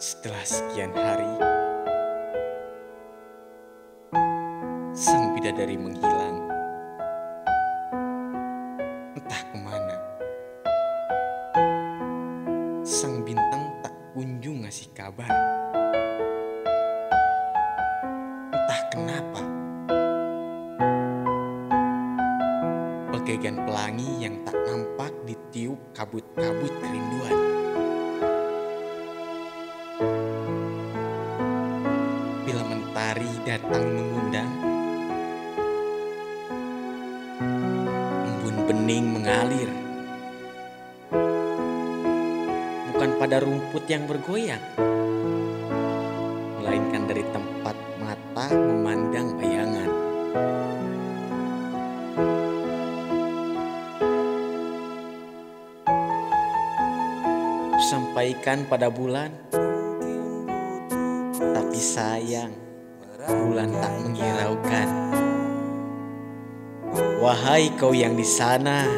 Setelah sekian hari, sang bidadari menghilang. Entah ke mana. Sang bintang tak kunjung ngasih kabar. Entah kenapa. Bagaikan pelangi yang tak nampak ditiup kabut-kabut kerinduan. Datang mengundang, embun bening mengalir. Bukan pada rumput yang bergoyang, melainkan dari tempat mata memandang bayangan. Sampaikan pada bulan, tapi sayang, bulan tak menghiraukan. Wahai kau yang di sana,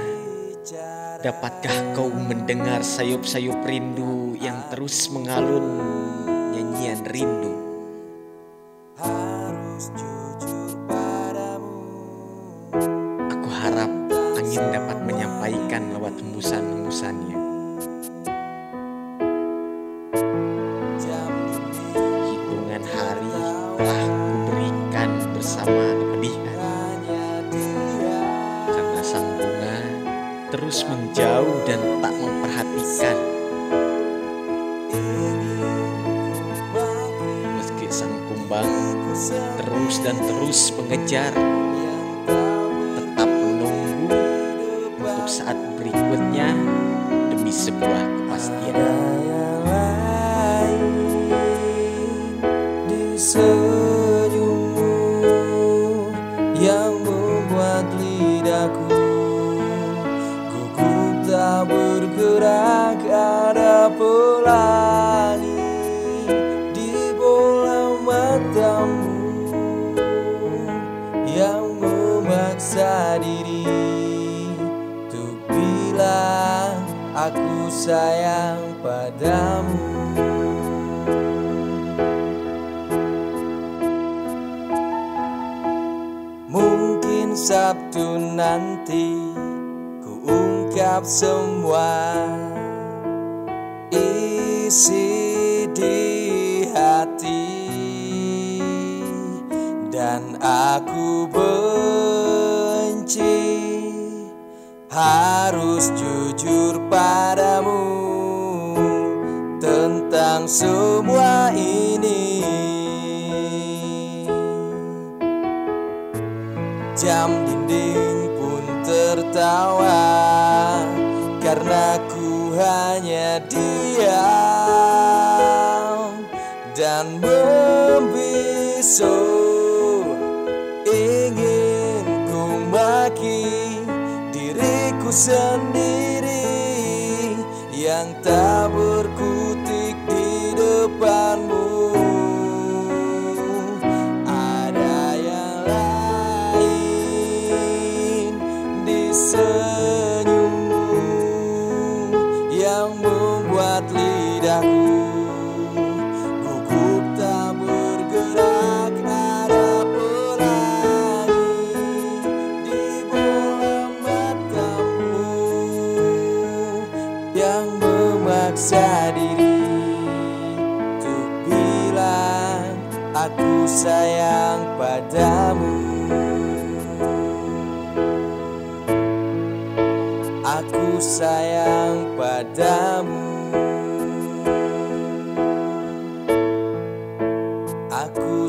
dapatkah kau mendengar sayup-sayup rindu yang terus mengalun nyanyian rindu? Aku harap angin dapat menyampaikan lewat hembusan-hembusannya. Terus menjauh dan tak memperhatikan. Meski sang kumbang terus dan terus mengejar Tetap menunggu untuk saat berikutnya demi sebuah kepastian. Senyummu yang membuat bergerak ada pelangi di bola matamu yang memaksa diri untuk bilang aku sayang padamu. Mungkin Sabtu nanti ungkap semua isi di hati dan aku benci harus jujur padamu tentang semua ini. Jam dinding diam Dan membisu. Ingin ku maki diriku sendiri Yang tak membuat lidahku gugup tak bergerak ada pelangi di bola matamu yang memaksa diri untuk bilang aku sayang padamu. Aku sayang padamu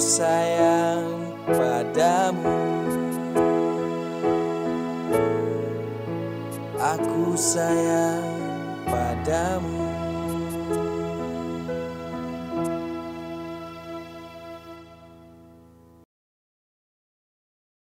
Sayang padamu. Aku sayang padamu